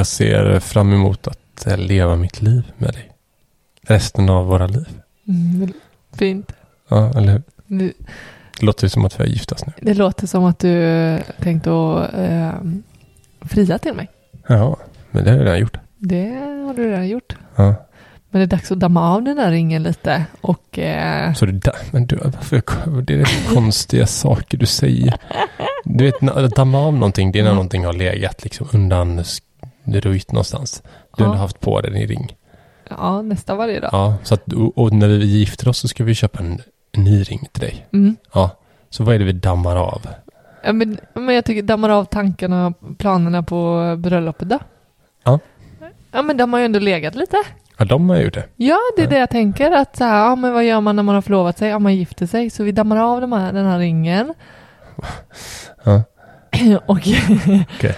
jag ser fram emot att eh, leva mitt liv med dig. Resten av våra liv. mm, fint. Ja, eller hur? Det, Det låter som att vi har gift oss nu. det låter som att du tänkte att eh, fria till mig. Ja, men det har jag redan gjort. Det har du redan gjort. Ja. Men det är dags att damma av den där ringen lite och eh, Så det där, men du, varför, det är konstiga saker du säger. Du vet, damma av någonting, det är när Mm. någonting har legat liksom undan röjt någonstans. Du har Ja. haft på dig din ring. ja, nästa varje dag. Ja, så att, och, när vi gifter oss så ska vi köpa en, ny ring till dig. Mm. Ja, så vad är det vi dammar av? Ja, men, men jag tycker dammar av tankarna, planerna på bröllopet då. Ja. Ja, men de har ju ändå legat lite. Ja, de har gjort det. Ja, det är Ja. det jag tänker. Att så här, ja, men vad gör man när man har förlovat sig? Ja, man gifter sig. Så vi dammar av de här, den här ringen. Ja. och Okej.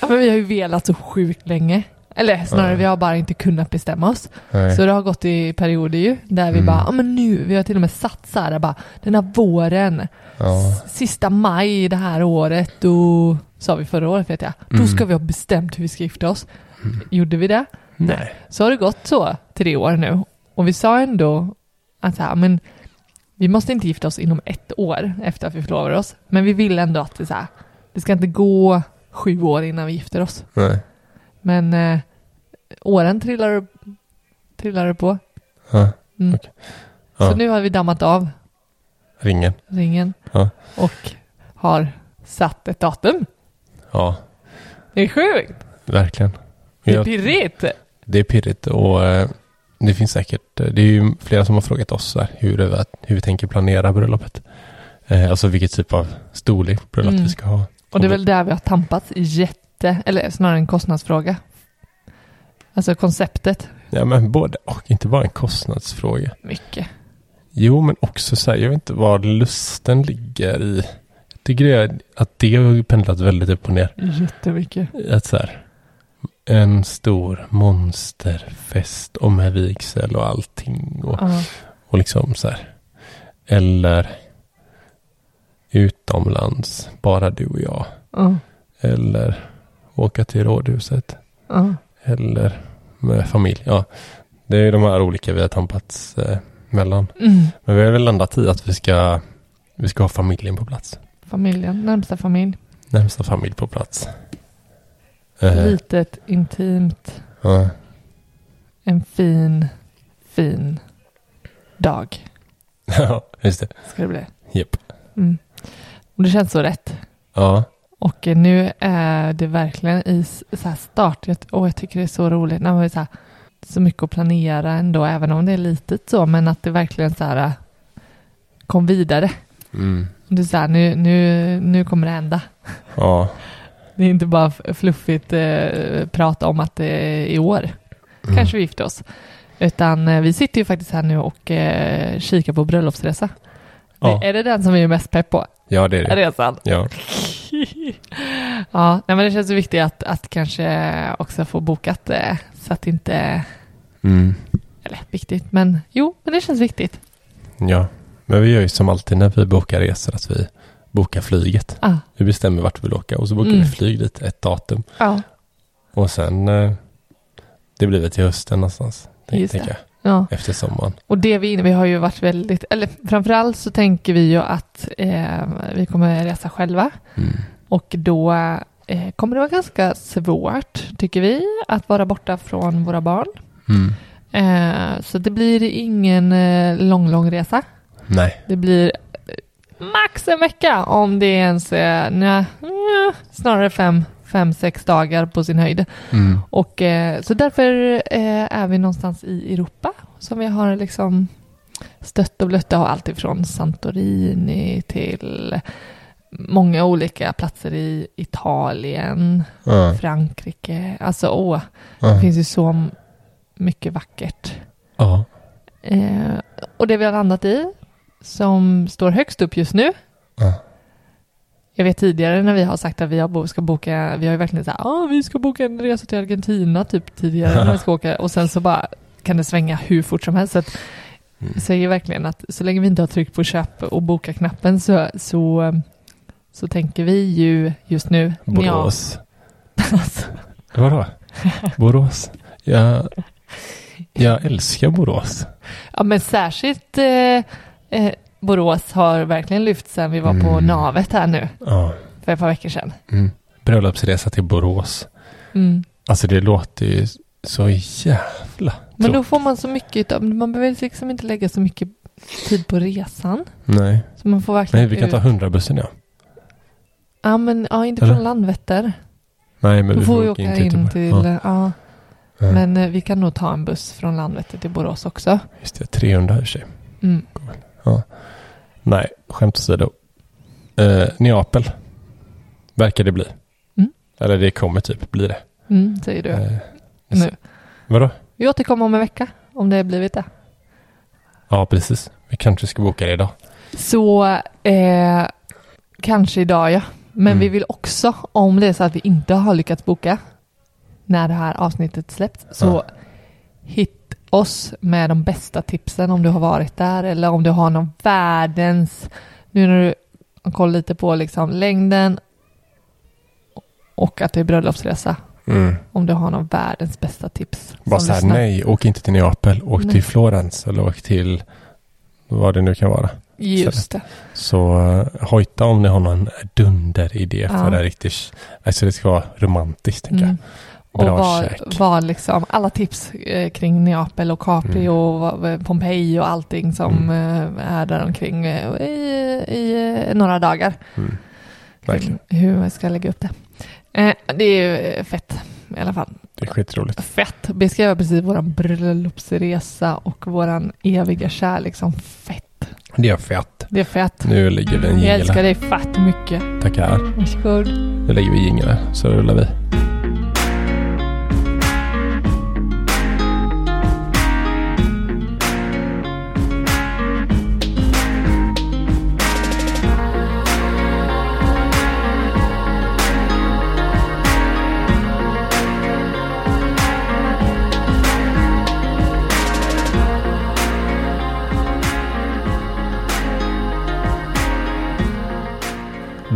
Ja, men vi har ju velat så sjukt länge. Eller snarare, vi har bara inte kunnat bestämma oss. Nej. Så det har gått i perioder ju, där vi Mm. bara, ja men nu, vi har till och med satt så här, bara, den här våren, Ja. sista maj det här året, då, sa vi förra året vet jag, då Mm. ska vi ha bestämt hur vi ska gifta oss. Gjorde vi det? Nej. Så har det gått så tre år nu. Och vi sa ändå att så här, men vi måste inte gifta oss inom ett år efter att vi förlovar oss. Men vi vill ändå att det, så här, det ska inte gå sju år innan vi gifter oss. Nej. Men eh, åren trillar, trillar på. Ja. Mm. Okej. Ja. Så nu har vi dammat av Ringen. ringen Ja. och har satt ett datum. Ja, Det är sjukt! verkligen. Det är pirrigt! Det är pirrigt och eh, det finns säkert, eh, det är ju flera som har frågat oss här, hur, det, hur vi tänker planera bröllopet. Eh, alltså vilket typ av storlek på bröllop Mm. vi ska ha. Och det är väl där vi har tampats jätte, eller snarare en kostnadsfråga. Alltså konceptet, Ja men både och, inte bara en kostnadsfråga. mycket. Jo men också så här, jag vet inte var lusten ligger i. Jag tycker det är att det har pendlat väldigt upp och ner. Jättemycket. Att så här, en stor monsterfest och med vigsel och allting. Och, Ja. Och liksom så här. Eller utomlands, bara du och jag. Ja. Eller åka till rådhuset. Ja. Eller med familj. Ja, det är de här olika vi har tampats eh, mellan. Mm. Men vi har väl landat i att vi ska, vi ska ha familjen på plats. Familjen, närmsta familj. Närmsta familj på plats. Eh, Litet, intimt, ja, en fin, fin dag ja, just det. ska det bli. Japp. Mm. Och det känns så rätt. Ja, Och nu är det verkligen i så här start. Jag, och jag tycker det är så roligt när man är så, här, så mycket att planera ändå, även om det är litet så, men att det verkligen så här kom vidare. mm. Det är så här, nu, nu, nu kommer det hända. ja. Det är inte bara fluffigt eh, prata om att det är i år Mm. kanske vi gifter oss. Utan eh, vi sitter ju faktiskt här nu och eh, kikar på bröllopsresa. Ja. Är det den som vi är mest pepp på? Ja, det är det. Resan? Ja. ja, nej, men det känns viktigt att, att kanske också få bokat så att inte, Mm. eller viktigt, men jo, men det känns viktigt. ja. Men vi gör ju som alltid när vi bokar resor att vi bokar flyget. Ah, Vi bestämmer vart vi vill åka och så bokar Mm. vi flyg dit ett datum. ja, Och sen eh, det blir väl till hösten någonstans. Just det. Ja. Efter sommaren. Och det vi, vi har ju varit väldigt, eller framförallt så tänker vi ju att eh, vi kommer resa själva. Mm. Och då eh, kommer det vara ganska svårt, tycker vi, att vara borta från våra barn. Mm. Eh, så det blir ingen eh, lång, lång resa. Nej. Det blir eh, max en vecka om det ens är nja, nja, snarare fem, fem, sex dagar på sin höjd. Mm. Och eh, så därför eh, är vi någonstans i Europa som vi har liksom stött och blött. Har allt ifrån Santorini till många olika platser i Italien, Ja. Frankrike. Alltså åh, Ja. det finns ju så mycket vackert. Ja. Eh, och det vi har landat i, som står högst upp just nu. Jag vet tidigare när vi har sagt att vi har ska boka, vi har ju verkligen sagt ah, vi ska boka en resa till Argentina typ tidigare när vi ska åka och sen så bara kan det svänga hur fort som helst. Så att, Mm. säger verkligen att så länge vi inte har tryckt på köp och boka-knappen så, så, så tänker vi ju just nu, Borås. Ja, alltså, Vadå? Borås? Jag, jag älskar Borås. ja men särskilt eh, eh, Borås har verkligen lyft sen vi var på Mm. navet här nu Ja. för ett par veckor sedan. Mm. Bröllopsresa till Borås. Mm. Alltså det låter ju så jävla Men då får man så mycket utav, man behöver liksom inte lägga så mycket tid på resan. Nej. Så man får verkligen Nej, vi kan ta hundrabussen ja. Ja men ja, inte Eller? från Landvetter. Nej, men Då vi får vi åka in till, in till, Ja. ja. Men eh, vi kan nog ta en buss från Landvetter till Borås också. Just det, 300 i och för sig. Mm. Nej, skämt åsido. Eh, Neapel. Verkar det bli. Mm. Eller det kommer typ bli det. Mm, säger du. Eh, nu. vadå? Vi återkommer om en vecka om det har blivit det. Ja, precis. Vi kanske ska boka det idag. Så eh, kanske idag ja. Men Mm. vi vill också, om det är så att vi inte har lyckats boka när det här avsnittet släpps, så Ja. hit oss med de bästa tipsen om du har varit där eller om du har någon världens, nu när du har koll lite på liksom längden och att det är bröllopsresa, Mm. om du har någon världens bästa tips. Bara så här, nej, åk inte till Neapel. Åk Nej. till Florens eller åk till vad det nu kan vara. Just det. Så uh, hojta om ni har någon dunderidé Ja. för det riktigt. Alltså det ska vara romantiskt, tänker Mm. jag. Bra och var, var liksom alla tips eh, kring Neapel och Capri Mm. och Pompeji och allting som eh, är där omkring eh, i, i några dagar. Mm. Verkligen. Hur jag ska lägga upp det. Det är ju fett i alla fall. Det är skitroligt. Fett. Beskriva precis våran bröllopsresa och våran eviga kärlek som fett. Det är fett. Det är fett. Nu lägger vi en Jag jingel älskar här. dig fett mycket. Tackar. Varsågod. Nu lägger vi jingel så rullar vi.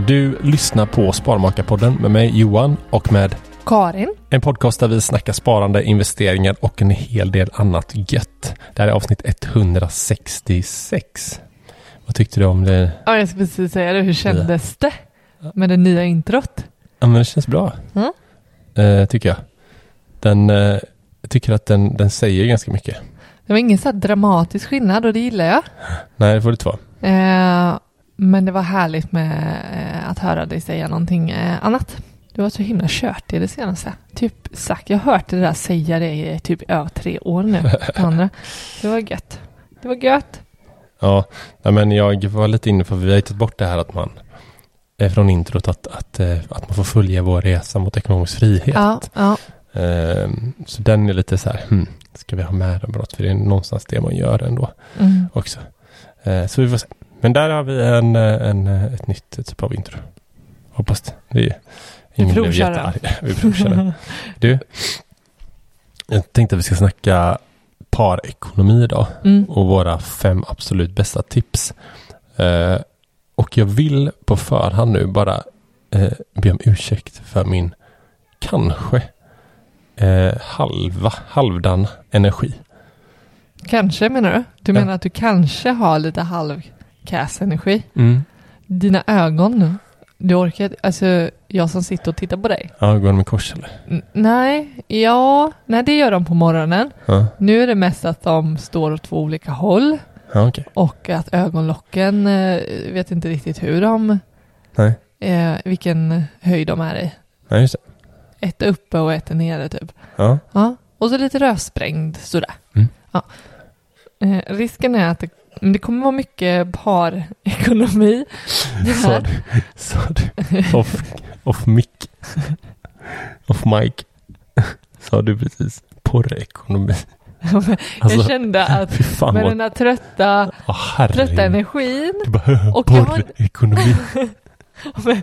Du lyssnar på Sparmakarpodden med mig Johan och med Karin. en podcast där vi snackar sparande, investeringar och en hel del annat gött. Det här är avsnitt 166. Vad tyckte du om det? Ja, jag ska precis säga det. Hur kändes det med det nya introt? Ja, men det känns bra. Mm. Eh, tycker jag. Den, eh, jag tycker att den, den säger ganska mycket. Det var ingen så här dramatisk skillnad och det gillar jag. Nej, det får det inte vara. Eh, men det var härligt med eh, att höra dig säga någonting eh, annat. Du var så himla kört i det senaste. Typ sagt, jag har hört det där säga det i typ över tre år nu. Andra. Det var gött. Det var gött. Ja, men jag var lite inne på, vi har tagit bort det här att man eh, från introt att, att, att man får följa vår resa mot ekonomisk frihet. Ja, ja. Ehm, så den är lite så här, hmm, ska vi ha med den brott? För det är någonstans det man gör ändå Mm. också. Så vi får se. Men där har vi en, eh, en, eh, ett nytt typ av intro. Hoppas det. det ingen blev jättearg. Vi provkör den. Du, jag tänkte att vi ska snacka parekonomi idag Mm. och våra fem absolut bästa tips. Eh, och jag vill på förhand nu bara eh, be om ursäkt för min kanske eh, halva, halvdan energi. Kanske menar du? Du Ja. menar att du kanske har lite halvkass-energi? Mm. Dina ögon, du orkar Alltså, jag som sitter och tittar på dig. Ja, går de i kors eller? N- nej, ja, nej det gör de på morgonen. Ja, Nu är det mest att de står åt två olika håll ja okej. och att ögonlocken, eh, vet inte riktigt hur de, Nej. eh, vilken höjd de är i. Nej, just det. Ett är uppe och ett är nere typ. Ja. Ja, och så lite rödsprängd sådär. Mm. Ja. Eh, risken är att det, men det kommer vara mycket parekonomi. Sa du, sa du off, off mic? Off mic? Sa du precis porrekonomi? jag Alltså, kände att med vad... den här trötta, herregud. trötta energin. Du bara, Och har- porrekonomi.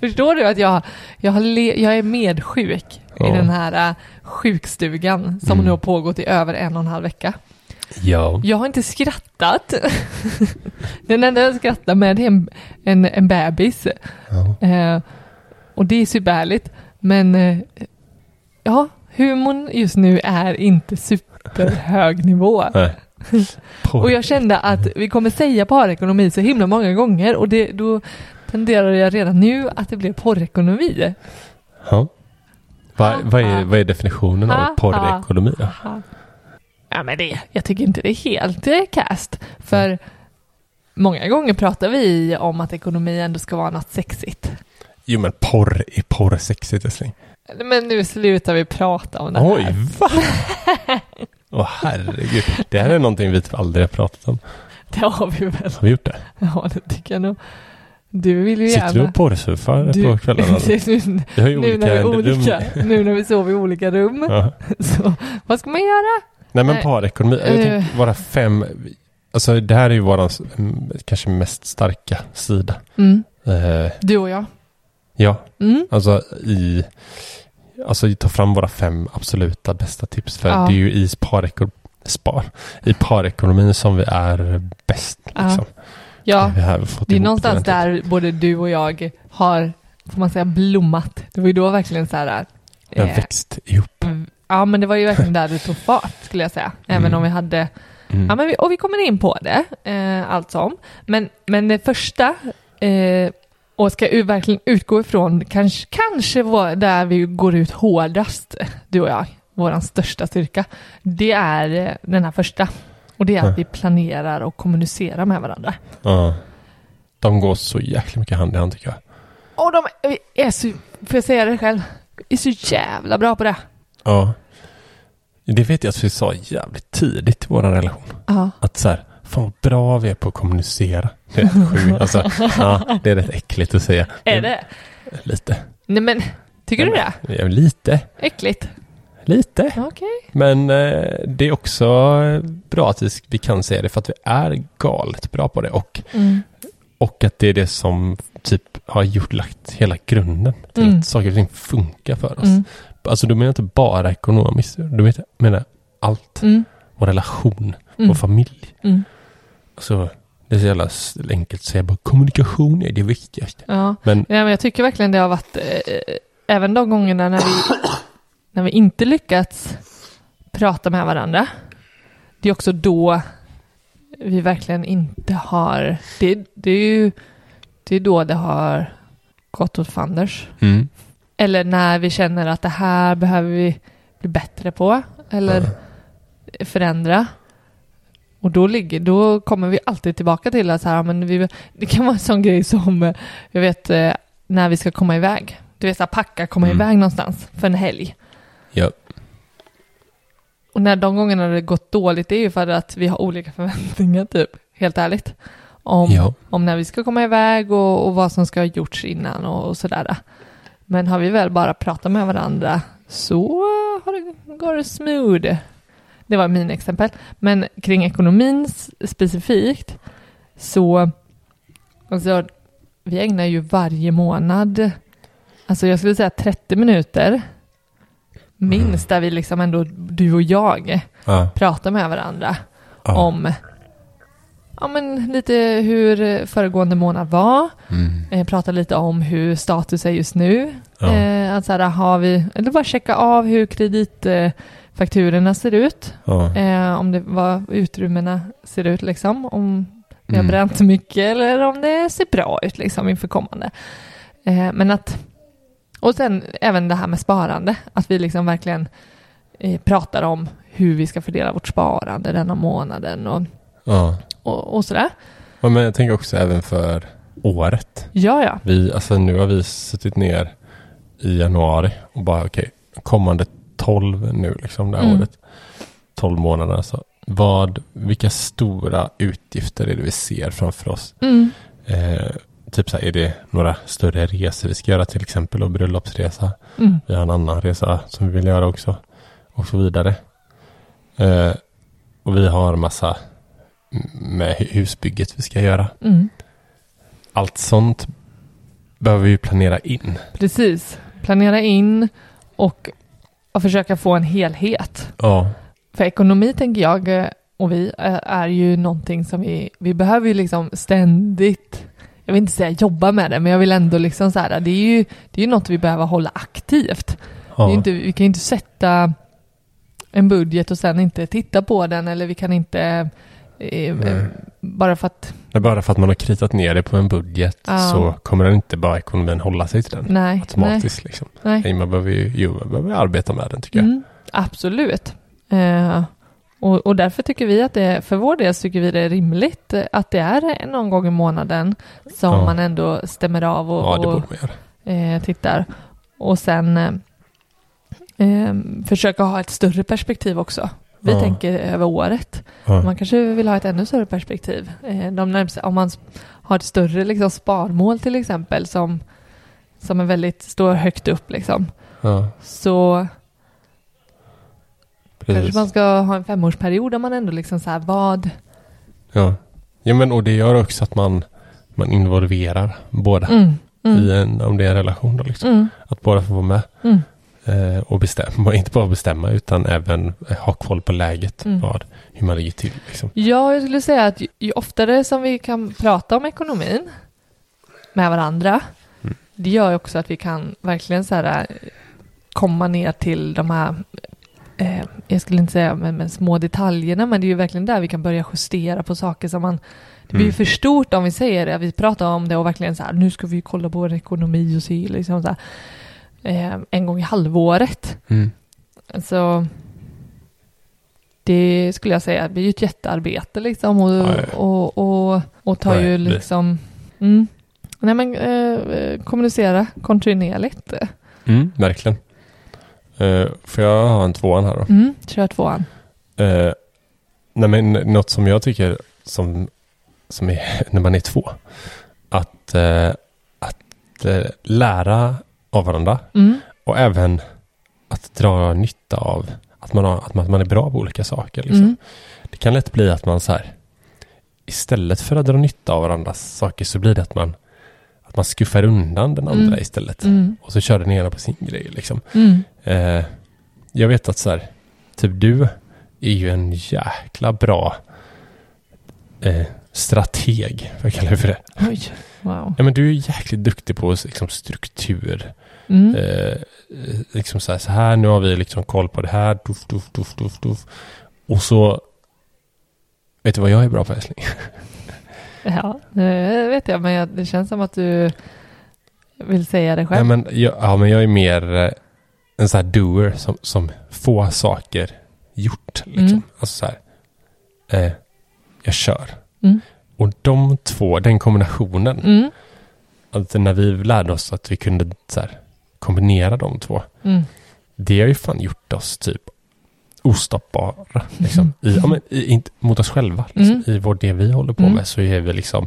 Förstår du att jag, jag, har le, jag är medsjuk Ja. i den här äh, sjukstugan som Mm. nu har pågått i över en och en halv vecka. Ja. Jag har inte skrattat. den enda jag skrattar med är en, en, en bebis. ja. Eh, och det är superhärligt. Men eh, ja, humorn just nu är inte superhög nivå. Och jag kände att vi kommer säga parekonomi så himla många gånger och det, då tenderar jag redan nu att det blir porrekonomi. Ja. Va, vad, är, Ha. vad är definitionen av porrekonomi då? Ja men det, jag tycker inte det är helt cast. För många gånger pratar vi om att ekonomi ändå ska vara något sexigt. Jo men porr, är porr sexigt älskling? Men nu slutar vi prata om det Oj, här. va? Åh herregud. Det här är någonting vi typ aldrig har pratat om. Det har vi väl. Har vi gjort det? Ja, det tycker jag nog. Du vill ju Sitter du gärna... och porrsurfar på kvällarna? nu, Vi har ju nu, när vi olika olika, rum. nu när vi sover i olika rum. Ja. Så vad ska man göra? Nej men parekonomi, jag Eh. tänkte våra fem, alltså det här är ju mm, kanske mest starka sida. Mm. Eh, Du och jag. ja, Mm. alltså i, alltså ta fram våra fem absoluta bästa tips. För Ja. det är ju i pareko, spar, i parekonomin som vi är bäst. Ja. Liksom. Ja, har fått det är någonstans där både du och jag har, får man säga, blommat. Det var ju då verkligen så här... Eh, växt ihop. Ja, men det var ju verkligen där det tog fart, skulle jag säga. Även Mm. om vi hade... Mm. Ja, men vi, och vi kommer in på det, eh, allt som. Men, men det första, eh, och ska u- verkligen utgå ifrån, kanske, kanske var där vi går ut hårdast, du och jag, vår största styrka, det är eh, den här första. Och det är att vi planerar och kommunicerar med varandra. Ja. De går så jäkla mycket hand i hand tycker jag. Och de är så, får jag säga det själv, är så jävla bra på det. Ja. Det vet jag att vi sa jävligt tidigt i vår relation. Ja. Att så här, fan vad bra vi är på att kommunicera. Det är rätt sjukt. Alltså, ja, det är rätt äckligt att säga. Är det? Lite. Nej men, tycker du det? Ja, lite. Äckligt? Lite. Okej. Men eh, det är också bra att vi, vi kan säga det för att vi är galet bra på det. Och, Mm. och att det är det som typ har gjort, lagt hela grunden till Mm. att saker och ting funkar för oss. Mm. Alltså du menar inte bara ekonomiskt. Du menar, allt. Mm. Vår relation, Mm. vår familj. Mm. Alltså, det är så jävla enkelt att säga bara kommunikation är det viktigaste. Ja. Men ja, men jag tycker verkligen det har varit, eh, även de gångerna när vi, när vi inte lyckats prata med varandra, det är också då vi verkligen inte har, det, det är ju, det är då det har gått åt fanders. mm. Eller när vi känner att det här behöver vi bli bättre på, eller förändra. Och då, ligger, då kommer vi alltid tillbaka till att så här, men vi, det kan vara en sån grej som, eh, jag vet, eh, när vi ska komma iväg. Du vet, så här, packa, komma Mm. iväg någonstans för en helg. ja, Och när de gångerna det gått dåligt, det är ju för att vi har olika förväntningar, typ. Helt ärligt. Om, ja, om när vi ska komma iväg och, och vad som ska ha gjorts innan och, och sådär. Men har vi väl bara pratat med varandra så har det, går det smooth. Det var min exempel. Men kring ekonomin specifikt Så, alltså, vi ägnar ju varje månad, alltså jag skulle säga 30 minuter, minst, där vi liksom ändå, du och jag, Ja. pratar med varandra Ja. om ja, men lite hur föregående månad var, Mm. eh, prata lite om hur status är just nu. Ja. Eh, att så här, har vi, eller bara checka av hur kreditfakturorna ser ut. Ja. Eh, om det vad utrymmena ser ut liksom. Om vi har Mm. bränt mycket eller om det ser bra ut liksom inför kommande. Eh, men att, och sen även det här med sparande, att vi liksom verkligen eh, pratar om hur vi ska fördela vårt sparande denna månaden och, Ja. och, och sådär. Ja, men jag tänker också även för året. Ja, ja. Vi, alltså nu har vi suttit ner i januari och bara okej, kommande 12 nu liksom det här Mm. året. 12 månader alltså. Vad, vilka stora utgifter är det vi ser framför oss? Mm. Eh, typ så här, är det några större resor vi ska göra till exempel och bröllopsresa? Mm. Vi har en annan resa som vi vill göra också. Och så vidare. Eh, och vi har massa med hu- husbygget vi ska göra. Mm. Allt sånt behöver vi planera in. Precis. Planera in och, och försöka få en helhet. Ja. För ekonomi tänker jag eh, och vi eh, är ju någonting som vi, vi behöver ju liksom ständigt, jag vill inte säga jobba med det, men jag vill ändå liksom så här, det är ju, det är ju något vi behöver hålla aktivt. Ja. inte, vi kan ju inte sätta en budget och sen inte titta på den eller vi kan inte eh, bara för att, Det är bara för att man har kritat ner det på en budget Ja. så kommer den inte bara ekonomin hålla sig till den nej, nej, automatiskt. Liksom. nej. Nej, man behöver ju jo, man behöver arbeta med den tycker jag. Mm, absolut. Eh, och, och därför tycker vi att det, för vår del tycker vi det är rimligt eh, att det är någon gång i månaden som Ja. man ändå stämmer av och, Ja, och eh, tittar. Och sen eh, försöka ha ett större perspektiv också. Vi Ja. tänker över året. Ja. Man kanske vill ha ett ännu större perspektiv. Eh, de närmsta, om man har ett större liksom, sparmål till exempel som, som är väldigt, står högt upp liksom. Ja, Så kanske precis. man ska ha en femårsperiod där man ändå liksom så här vad... Ja. ja, men och det gör också att man, man involverar båda Mm, mm, i en, om det är en relation då liksom. mm, Att båda får vara med mm. Och bestämma, inte bara bestämma utan även eh, ha koll på läget, Mm. vad, hur man ligger till liksom. Ja, jag skulle säga att ju, oftare som vi kan prata om ekonomin med varandra, Mm. det gör också att vi kan verkligen så här eh, komma ner till de här, eh, jag skulle inte säga med, med små detaljerna, men det är ju verkligen där vi kan börja justera på saker som man det blir Mm. för stort om vi säger det, vi pratar om det och verkligen så här, nu ska vi kolla på vår ekonomi och se liksom så här, eh, en gång i halvåret. Mm. Alltså, det skulle jag säga blir ju ett jättearbete liksom och, Ja, ja, ja. och, och, och tar Ja, ju det liksom, mm. nej men eh, kommunicera kontinuerligt. Mm, verkligen. Uh, får jag ha en tvåan här då? Mm, kör tvåan. Eh, nej men något som jag tycker som, som är när man är två. Att, eh, att eh, lära av varandra Mm, och även att dra nytta av att man, har, att man, att man är bra på olika saker. Liksom. mm, Det kan lätt bli att man så här istället för att dra nytta av varandras saker så blir det att man att man skuffar undan den andra Mm. istället. mm, Och så kör den ena på sin grej liksom. mm, Eh, jag vet att så här, typ du är ju en jäkla bra eh, strateg, vad kallar du för det? oj, wow. Ja men du är jäkligt duktig på liksom, struktur. Mm, Eh, liksom så här, så här, nu har vi liksom koll på det här, duff, duff, duff, duff, duff. Och så, vet du vad jag är bra på älskling? ja, det vet jag, men det känns som att du vill säga det Ja själv. men, jag, ja, men jag är mer eh, en sån här doer som, som får saker gjort. Liksom. Mm. Alltså så här, eh, jag kör. Mm. Och de två, den kombinationen, Mm, att när vi lärde oss att vi kunde så här, kombinera de två, mm, det har ju fan gjort oss typ ostoppbara. Liksom. I, ja, men, i, inte, mot oss själva. Liksom. Mm. I vår, det vi håller på Mm. med så är vi liksom,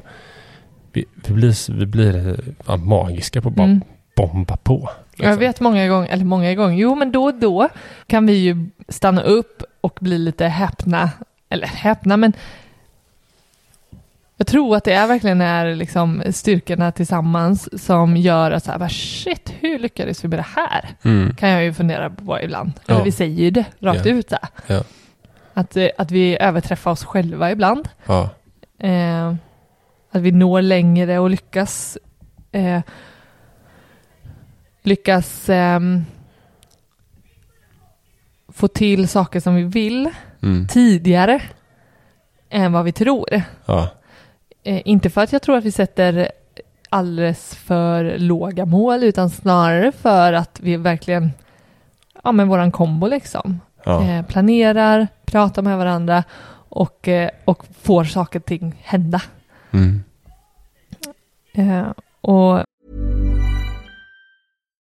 vi, vi blir, vi blir ja, magiska på att bara mm. bomba på. Jag liksom. vet många gånger, eller många gånger, jo men då och då kan vi ju stanna upp och bli lite häpna, eller häpna men Jag tror att det är verkligen är liksom styrkorna tillsammans som gör att så här, bara, shit, hur lyckades vi med det här? Mm. Kan jag ju fundera på ibland. Ja. Eller vi säger ju det rakt Ja. ut så. Ja. Att, eh, att vi överträffar oss själva ibland. Eh, att vi når längre och lyckas eh, lyckas ehm, få till saker som vi vill Mm. tidigare än vad vi tror. Ja. Eh, inte för att jag tror att vi sätter alldeles för låga mål utan snarare för att vi verkligen, ja men våran kombo liksom, Ja. eh, planerar, pratar med varandra och, eh, och får saker och ting hända. Mm. Eh, och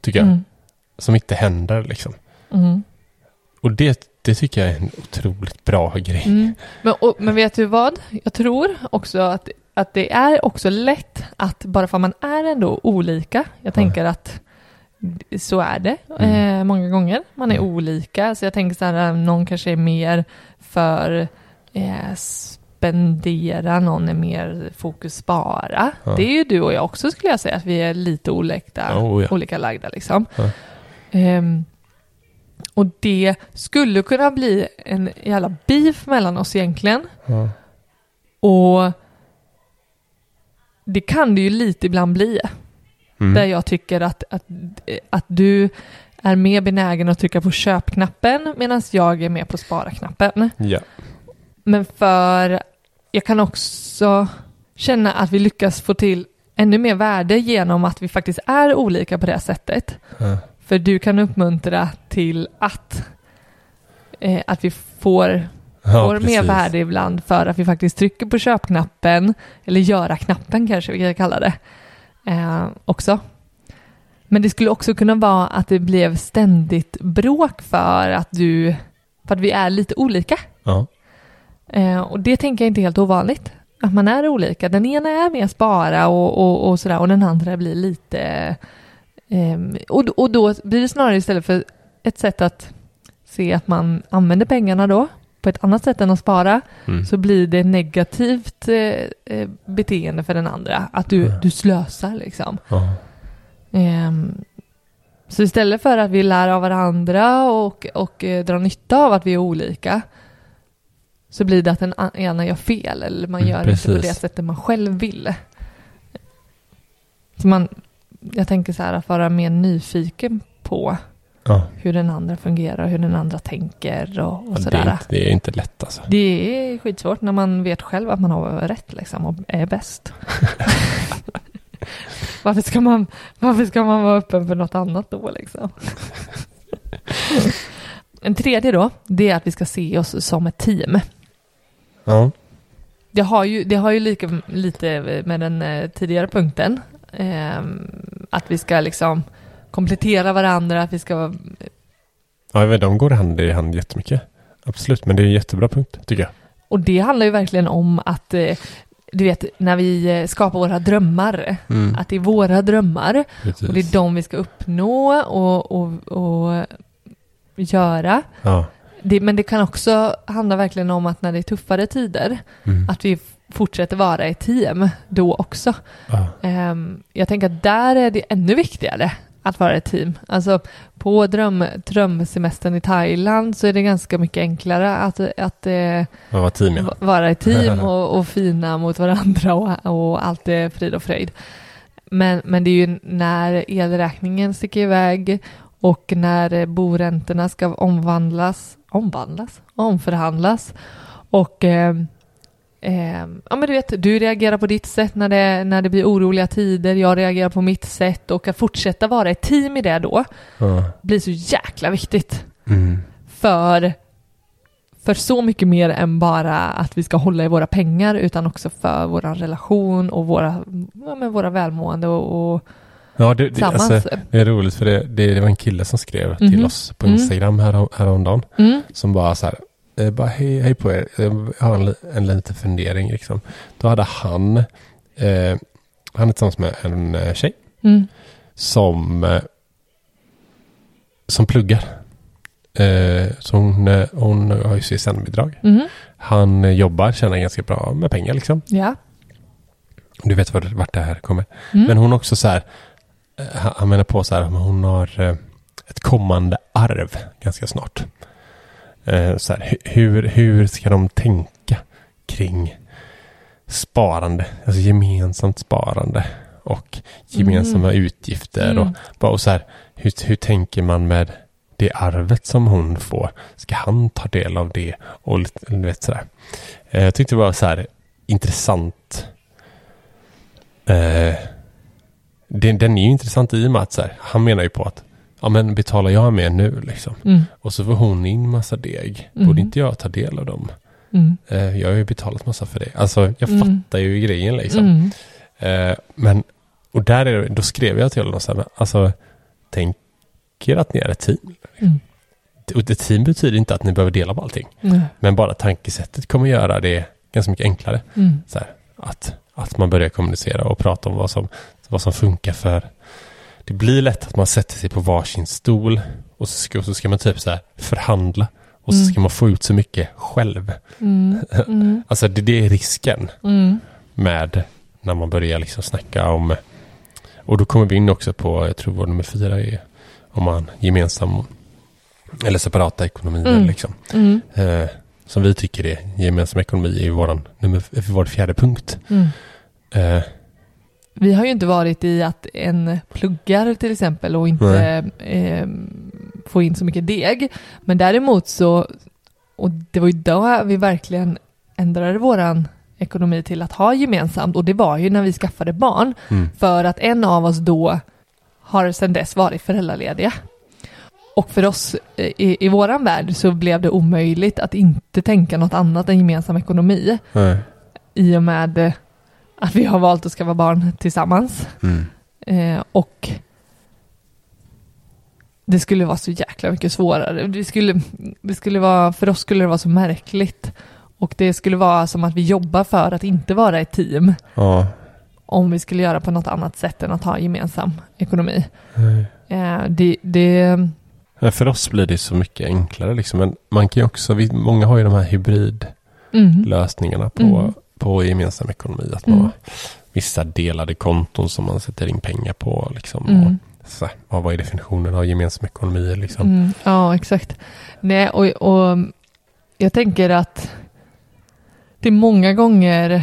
tycker jag. Mm. Som inte händer liksom. Mm. Och det, det tycker jag är en otroligt bra grej. Mm. Men, och, men vet du vad? Jag tror också att, att det är också lätt att bara för att man är ändå olika, jag tänker att så är det eh, många gånger. Man är Mm. olika, så jag tänker så här, någon kanske är mer för eh, spendera, någon är mer fokus spara. Ja. Det är ju du och jag också skulle jag säga, att vi är lite olika, Oh, ja. olika lagda liksom. Ja. Ehm, och det skulle kunna bli en jävla beef mellan oss egentligen. Och det kan det ju lite ibland bli. Mm. Där jag tycker att, att, att du är mer benägen att trycka på köpknappen medan jag är med på spara-knappen. Ja. Men för jag kan också känna att vi lyckas få till ännu mer värde genom att vi faktiskt är olika på det sättet. Ja. För du kan uppmuntra till att, eh, att vi får, Ja, får mer värde ibland för att vi faktiskt trycker på köpknappen, eller göra-knappen kanske vi kan kalla det, eh, också. Men det skulle också kunna vara att det blev ständigt bråk för att du, för att vi är lite olika. Ja. Eh, och det tänker jag inte är helt ovanligt. Att man är olika. Den ena är mer spara och, och, och sådär och den andra blir lite... ehm, och, och då blir det snarare istället för ett sätt att se att man använder pengarna då på ett annat sätt än att spara Mm. så blir det negativt eh, eh, beteende för den andra. Att du, Mm. du slösar liksom. Ehm, så istället för att vi lär av varandra och, och eh, drar nytta av att vi är olika så blir det att den ena gör fel eller man Mm, gör inte på precis. det sättet man själv vill. Så man, jag tänker så här att vara mer nyfiken på Ja. hur den andra fungerar, hur den andra tänker och, och Ja, det, sådär. är inte, det är inte lätt alltså. Det är skitsvårt när man vet själv att man har rätt liksom och är bäst. varför, ska man, varför ska man vara öppen för något annat då liksom? en tredje då, det är att vi ska se oss som ett team. Ja. Det har ju, det har ju lika, lite med den eh, tidigare punkten. ehm, att vi ska liksom komplettera varandra, att vi ska Ja, jag vet, de går hand i hand jättemycket. Absolut, men det är en jättebra punkt tycker jag. Och det handlar ju verkligen om att, eh, du vet, när vi eh, skapar våra drömmar, Mm. att det är våra drömmar Precis. och det är de vi ska uppnå och, och, och göra. Ja. Det, men det kan också handla verkligen om att när det är tuffare tider, Mm. att vi fortsätter vara ett team då också. Ja. Ehm, jag tänker att där är det ännu viktigare att vara ett team. Alltså på dröm, drömsemestern i Thailand så är det ganska mycket enklare att, att eh, Vad var team ja. va- vara ett team och, och fina mot varandra och, och allt är frid och fröjd. Men, men det är ju när elräkningen sticker iväg och när eh, boräntorna ska omvandlas, omvandlas, omförhandlas och eh, eh, ja men du vet, du reagerar på ditt sätt när det, när det blir oroliga tider, jag reagerar på mitt sätt och att fortsätta vara ett team i det då ja. blir så jäkla viktigt Mm. för, för så mycket mer än bara att vi ska hålla i våra pengar utan också för vår relation och våra, ja, våra välmående och, och Ja, det, det, alltså, det är roligt för det, det, det var en kille som skrev till Mhm. oss på Mm. Instagram härom, häromdagen. mm, Som bara så här, eh, bara hej, hej på er, jag har en, en liten fundering liksom. Då hade han, eh, han är tillsammans med en eh, tjej mm, som, eh, som pluggar. Eh, så hon, hon har ju CSN-bidrag. mm, Han jobbar, tjänar ganska bra med pengar liksom. ja. Du vet vart, det här kommer. Mm. Men hon också så här, han han menar på så här, hon har eh, ett kommande arv ganska snart. Eh, Så här, hu- hur, hur ska de tänka kring sparande, alltså gemensamt sparande och gemensamma utgifter och, Mm. och så här, hur, hur tänker man med det arvet som hon får? Ska han ta del av det? Och lite, vet sådär. Eh, Jag tyckte det var så här intressant. Eh, den, den är ju intressant i och med att så här, han menar ju på att ja men betalar jag med nu liksom. Mm, Och så får hon in massa deg. Mm. Borde inte jag ta del av dem? mm, Eh, jag har ju betalat massa för det. Alltså jag Mm. fattar ju grejen liksom. mm, Eh, men, och där är det, då skrev jag till honom så här, alltså tänker att ni är ett team. mm, Och ett team betyder inte att ni behöver dela på allting. mm, Men bara tankesättet kommer göra det ganska mycket enklare. mm, Så här, att, att man börjar kommunicera och prata om vad som, vad som funkar för... Det blir lätt att man sätter sig på varsin stol och så ska, och så ska man typ så förhandla. Och så Mm. ska man få ut så mycket själv. mm, mm, Alltså det, det är risken mm, med när man börjar liksom snacka om... Och då kommer vi in också på, jag tror vår nummer fyra är om man gemensam eller separata ekonomier Mm. liksom. mm, Eh, som vi tycker är gemensam ekonomi är nummer, är vår fjärde punkt. Eh, Vi har ju inte varit i att en pluggar till exempel och inte eh, får in så mycket deg. Men däremot så, och det var ju då vi verkligen ändrade våran ekonomi till att ha gemensamt. Och det var ju när vi skaffade barn. Mm, för att en av oss då har sedan dess varit föräldralediga. Och för oss eh, i, i våran värld så blev det omöjligt att inte tänka något annat än gemensam ekonomi. Nej, i och med att vi har valt att skaffa barn tillsammans. mm, Eh, och det skulle vara så jäkla mycket svårare. Det skulle, det skulle vara, för oss skulle det vara så märkligt. Och det skulle vara som att vi jobbar för att inte vara ett team. ja, Om vi skulle göra på något annat sätt än att ha gemensam ekonomi. Eh, det, det, För oss blir det så mycket enklare liksom. Men man kan också, många har ju de här hybridlösningarna mm, på, Mm. På gemensam ekonomi. Att man Mm. vissa delade konton som man sätter in pengar på. Liksom, Mm. så, här, vad är definitionen av gemensam ekonomi? Liksom? Mm, ja, exakt. Nej, och, och jag tänker att det är många gånger,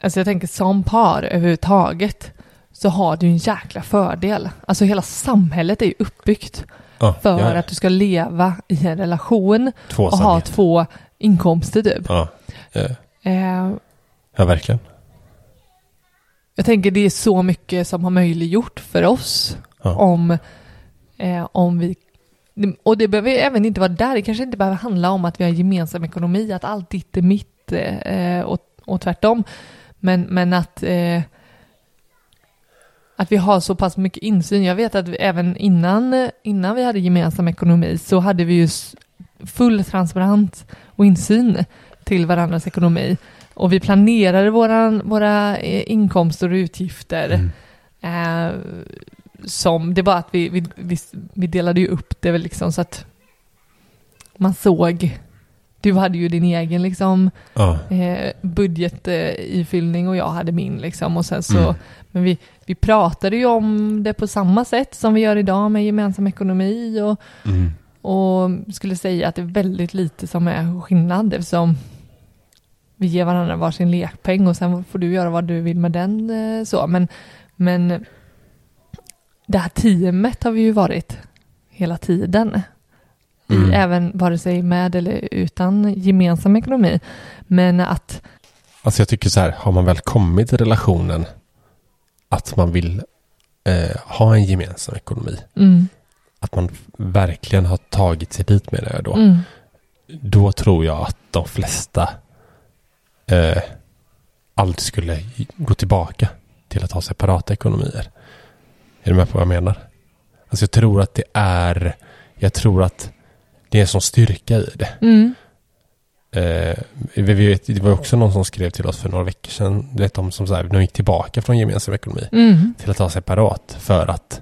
alltså jag tänker som par överhuvudtaget, så har du en jäkla fördel. Alltså hela samhället är ju uppbyggt Ja, för ja, att du ska leva i en relation och ha två inkomster typ. Ja, eh, Eh, ja, verkligen. jag tänker det är så mycket som har möjliggjort för oss Ja. om, eh, om vi och det behöver även inte vara där, det kanske inte behöver handla om att vi har gemensam ekonomi, att allt ditt är mitt eh, och, och tvärtom. Men, men att, eh, att vi har så pass mycket insyn. Jag vet att vi, även innan, innan vi hade gemensam ekonomi så hade vi ju full transparens och insyn till varandras ekonomi. Och vi planerade våran, våra eh, inkomster och utgifter. Mm. Eh, som, det var att vi, vi, vi, vi delade ju upp det väl liksom så att man såg du hade ju din egen liksom Ja. eh, budgetifyllning och jag hade min liksom och sen så, Mm. men vi, vi pratade ju om det på samma sätt som vi gör idag med gemensam ekonomi och, Mm. och skulle säga att det är väldigt lite som är skillnad eftersom vi ger varandra varsin lekpeng och sen får du göra vad du vill med den eh, så, men, men det här teamet har vi ju varit hela tiden. Mm. Även vare sig med eller utan gemensam ekonomi. Men att Alltså jag tycker så här, har man väl kommit i relationen att man vill eh, ha en gemensam ekonomi, mm, att man verkligen har tagit sig dit med det då, mm, då tror jag att de flesta eh, aldrig skulle gå tillbaka till att ha separata ekonomier. Är du med på vad jag menar? Alltså jag tror att det är, jag tror att det är en sån styrka i det. mm, Eh, vi vet, det var också någon som skrev till oss för några veckor sedan, du vet de som så här, de gick tillbaka från gemensam ekonomi mm, till att ha separat för att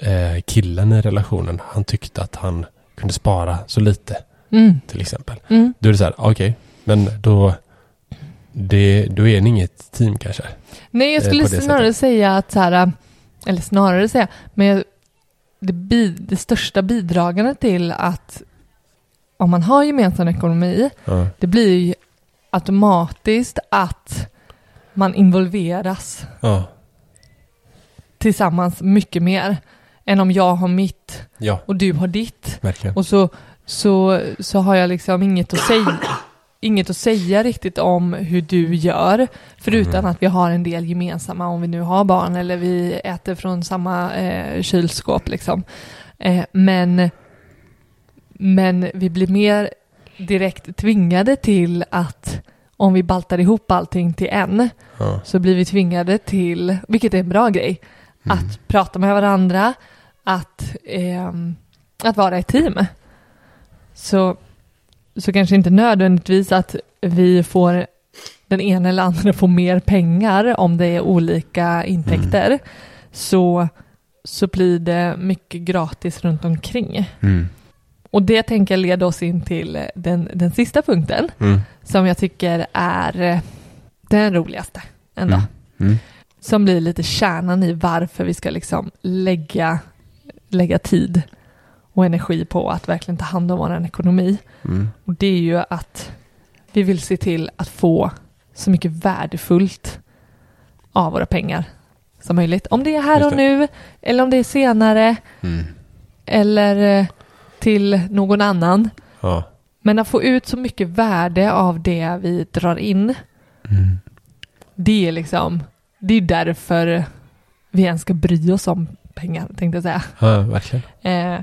eh, killen i relationen, han tyckte att han kunde spara så lite mm, till exempel. mm. Då är det så här, okej, men då, det, då är ni inget team kanske. Nej, jag Eh, skulle snarare sättet. säga att så här, eller snarare säga, men det, bi, det största bidragande till att om man har gemensam ekonomi, Ja, det blir ju automatiskt att man involveras ja, tillsammans mycket mer än om jag har mitt ja och du har ditt. verkligen. Och så, så, så har jag liksom inget att säga inget att säga riktigt om hur du gör, förutom Mm. att vi har en del gemensamma om vi nu har barn eller vi äter från samma eh, kylskåp liksom. Eh, men, men vi blir mer direkt tvingade till att om vi baltar ihop allting till en Ja, så blir vi tvingade till, vilket är en bra grej, Mm. att prata med varandra, att, ehm, att vara ett team. Så, så kanske inte nödvändigtvis att vi får den ena eller andra får mer pengar om det är olika intäkter. Så, så blir det mycket gratis runt omkring. mm. Och det tänker jag leda oss in till den, den sista punkten Mm. som jag tycker är eh, den roligaste ändå. Mm. Mm. Som blir lite kärnan i varför vi ska liksom lägga, lägga tid och energi på att verkligen ta hand om vår ekonomi. Mm. Och det är ju att vi vill se till att få så mycket värdefullt av våra pengar som möjligt. Om det är här och nu, eller om det är senare, Mm. eller eh, till någon annan. Ja. Men att få ut så mycket värde av det vi drar in, Mm. det är liksom, det är därför vi ens ska bry oss om pengar, tänkte jag säga. ja, verkligen. Eh,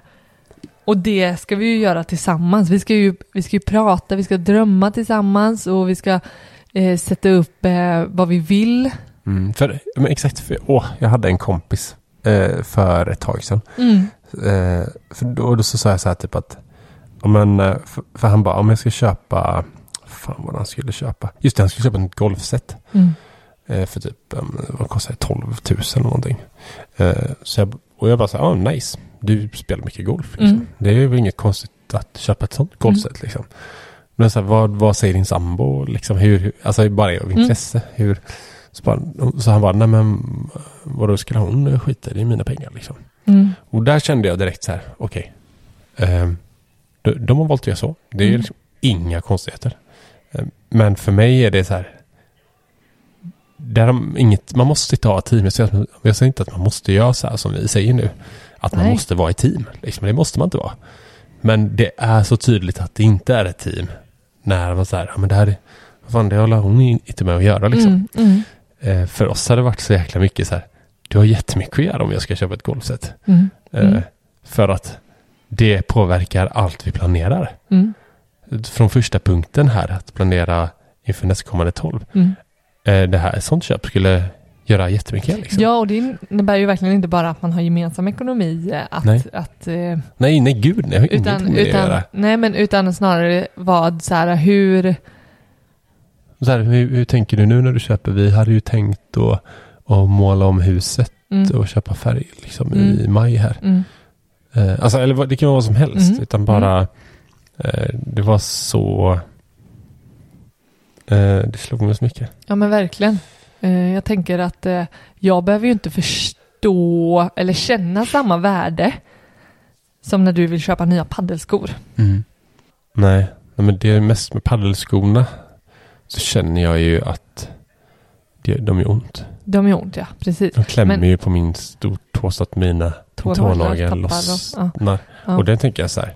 och det ska vi ju göra tillsammans. Vi ska ju, vi ska ju prata, vi ska drömma tillsammans och vi ska eh, sätta upp eh, vad vi vill. Mm. För, men exakt, för, åh, jag hade en kompis eh, för ett tag sedan. Mm. Eh, för då, då så sa jag så här typ att, men, eh, för, för han bara, om jag ska köpa, fan vad han skulle köpa. Just det, han skulle köpa ett golfset. Mm. Eh, för typ, vad kostar det, 12 000 eller någonting. Så jag, och jag bara så här, ja nice, du spelar mycket golf. Liksom. Mm. Det är ju inget konstigt att köpa ett sånt golfset liksom. Men så här, vad, vad säger din sambo? Liksom, hur, alltså bara av Mm. intresse. Hur, så, bara, så han bara, nej men vadå skulle hon skita i? Mina pengar liksom. Mm. Och där kände jag direkt så här, okej. ehm, de, de har valt att göra så. Det är Mm. liksom inga konstigheter. Ehm, men för mig är det så här. Där de, inget, man måste inte ha team. Jag säger, jag säger inte att man måste göra så här som vi säger nu. Att man Nej. måste vara ett team. Liksom, det måste man inte vara. Men det är så tydligt att det inte är ett team. När man säger, ja men det här är, vad fan det håller hon inte med att göra liksom. Mm. Mm. Eh, för oss har det varit så jäkla mycket så här. Du har jättemycket att göra om jag ska köpa ett golfset. Mm. Eh, Mm. För att det påverkar allt vi planerar. Mm. Från första punkten här, att planera inför nästkommande 12. Mm. Eh, Det här, sånt köp skulle göra jättemycket. Liksom. Ja, och det innebär ju verkligen inte bara att man har gemensam ekonomi, eh, att, Nej. att eh, Nej, nej gud, nej, jag har utan, med det att utan, göra. nej men utan snarare vad så här, hur, Så här, hur, hur tänker du nu när du köper? Vi hade ju tänkt att, att måla om huset mm, och köpa färg liksom, Mm. i maj här. mm, Eh, Alltså, eller det kan vara vad som helst, Mm. utan bara Eh, det var så... Eh, det slog mig så mycket. Ja men verkligen. Eh, jag tänker att eh, jag behöver ju inte förstå eller känna samma värde som när du vill köpa nya paddelskor. Nej, nej, men det är mest med paddelskorna så känner jag ju att det, de gör ont. De gör ont ja, precis. De klämmer Men- ju på min stortå så att mina Tånaglar lossnar. Ja. Och det tänker jag så här.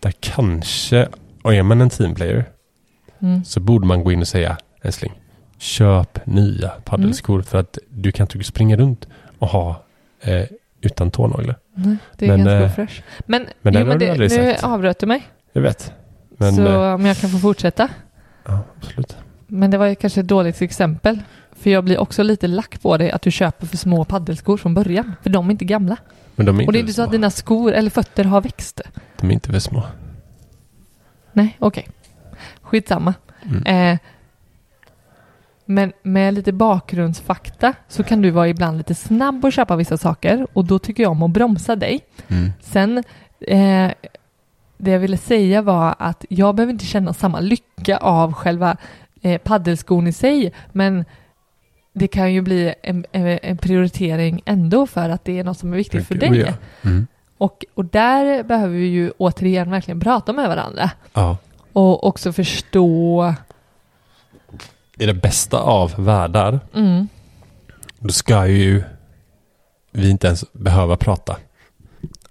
Där kanske, och är man en teamplayer Mm. så borde man gå in och säga älskling, köp nya paddelskor Mm. för att du kan inte springa runt och ha eh, utan tånaglar. Nej, det är Men, ganska eh, fresh. Men, men jo, men det, nu sagt. avbröt du mig. Jag vet. Men, så eh, om jag kan få fortsätta. ja, absolut. Men det var ju kanske ett dåligt exempel. För jag blir också lite lack på dig att du köper för små paddelskor från början. För de är inte gamla. Men de är Och det är inte inte så att små. dina skor eller fötter har växt. De är inte för små. Nej, okej. Skitsamma. Mm. Eh, men med lite bakgrundsfakta så kan du vara ibland lite snabb att köpa vissa saker och då tycker jag om att bromsa dig. Mm. Sen, eh, det jag ville säga var att jag behöver inte känna samma lycka av själva eh, paddelskon i sig, men det kan ju bli en, en, en prioritering ändå för att det är något som är viktigt för dig. Ja. Mm. Och, och där behöver vi ju återigen verkligen prata med varandra ja. och också förstå I det bästa av världar mm, då ska ju vi inte ens behöva prata.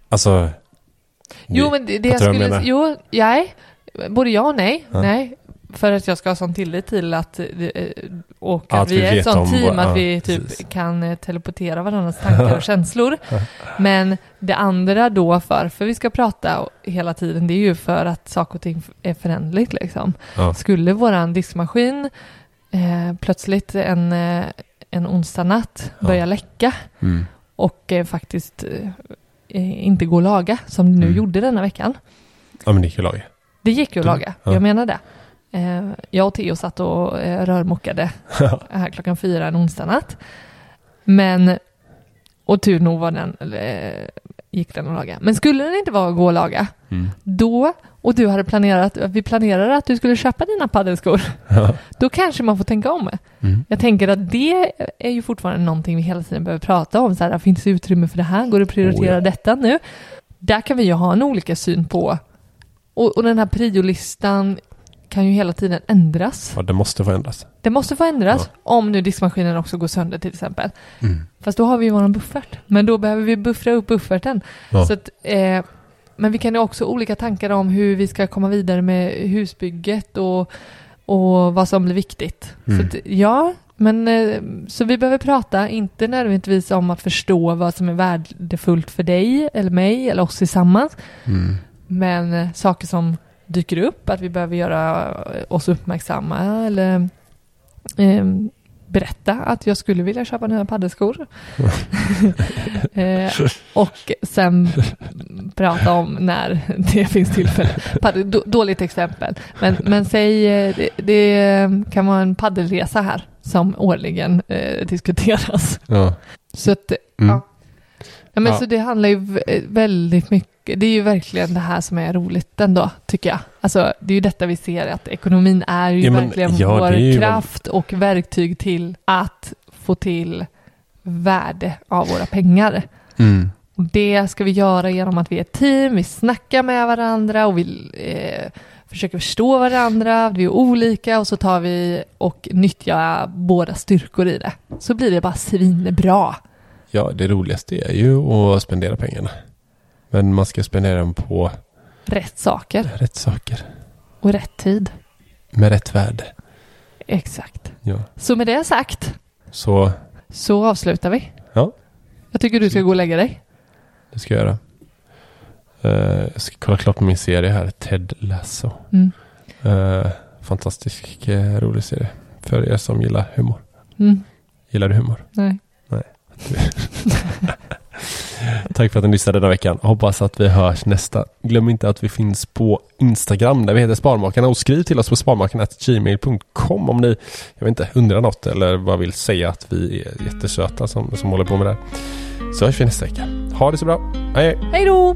Alltså. Jo, men det, det jag jag skulle... menar? Jo, nej. Både ja och nej. Ja. Nej. För att jag ska ha sån tillit till att, eh, och att, att vi vi är ett sånt team vad- att ja, vi typ precis. kan eh, teleportera varandras tankar och känslor. Men det andra då, varför vi ska prata hela tiden, det är ju för att saker och ting är föränderligt liksom. Ja. Skulle våran diskmaskin eh, plötsligt en, eh, en onsdag natt Ja. börja läcka Mm. och eh, faktiskt eh, inte gå att laga som det nu Mm. gjorde denna veckan. ja, men det gick ju laga. Det gick ju att laga, ja. jag menar det. Eh, jag och Theo satt och eh, rörmokade här klockan fyra en onsdag natt. Men, och tur nog var den, eh, gick den att laga. Men skulle den inte vara att gå att laga, Mm. då, och du hade planerat, vi planerade att du skulle köpa dina paddelskor, Ja. då kanske man får tänka om. Mm. Jag tänker att det är ju fortfarande någonting vi hela tiden behöver prata om. Så här, finns det utrymme för det här? Går det att prioritera Oh, ja. detta nu? Där kan vi ju ha en olika syn på. Och, och den här priolistan kan ju hela tiden ändras. ja, det måste förändras. Det måste få ändras om nu diskmaskinen också går sönder till exempel. Mm. Fast då har vi ju våran buffert. Men då behöver vi buffra upp bufferten. Ja. Så att, eh, men vi kan ju också ha olika tankar om hur vi ska komma vidare med husbygget och, och vad som blir viktigt. Mm. Så att, ja, men eh, så vi behöver prata, inte nödvändigtvis om att förstå vad som är värdefullt för dig eller mig eller oss tillsammans. Mm. Men eh, saker som dyker upp, att vi behöver göra oss uppmärksamma eller eh, berätta att jag skulle vilja köpa nya paddelskor. eh, och sen prata om när det finns tillfälle. Paddel, då, dåligt exempel. Men, men säg, eh, det, det kan vara en paddelresa här som årligen eh, diskuteras. Ja. Så att, Mm. ja. ja, men Ja. Så det handlar ju vä- väldigt mycket, det är ju verkligen det här som är roligt ändå, tycker jag. Alltså, det är ju detta vi ser, att ekonomin är ju Ja, men, verkligen ja, vår ju kraft och verktyg till att få till värde av våra pengar. Mm. Och det ska vi göra genom att vi är ett team, vi snackar med varandra och vi eh, försöker förstå varandra, vi är olika och så tar vi och nyttjar båda styrkor i det. Så blir det bara svinbra. ja, det roligaste är ju att spendera pengarna. Men man ska spendera dem på Rätt saker rätt saker. och rätt tid. Med rätt värde. Exakt. Ja. Så med det sagt Så så avslutar vi. Ja. Jag tycker du ska gå och lägga dig. det ska jag göra. Eh, jag ska kolla klart på min serie här. Ted Lasso. Mm. Uh, fantastisk eh, rolig serie. För er som gillar humor. Mm. Gillar du humor? Nej. Tack för att ni lyssnade denna veckan. Hoppas att vi hörs nästa. Glöm inte att vi finns på Instagram där vi heter Sparmakarna och skriv till oss på sparmakarna.gmail.com om ni, jag vet inte, undrar något eller bara vill säga att vi är jättesöta som, som håller på med det här. Så hörs vi nästa vecka. Ha det så bra. Hej hej! Hej då!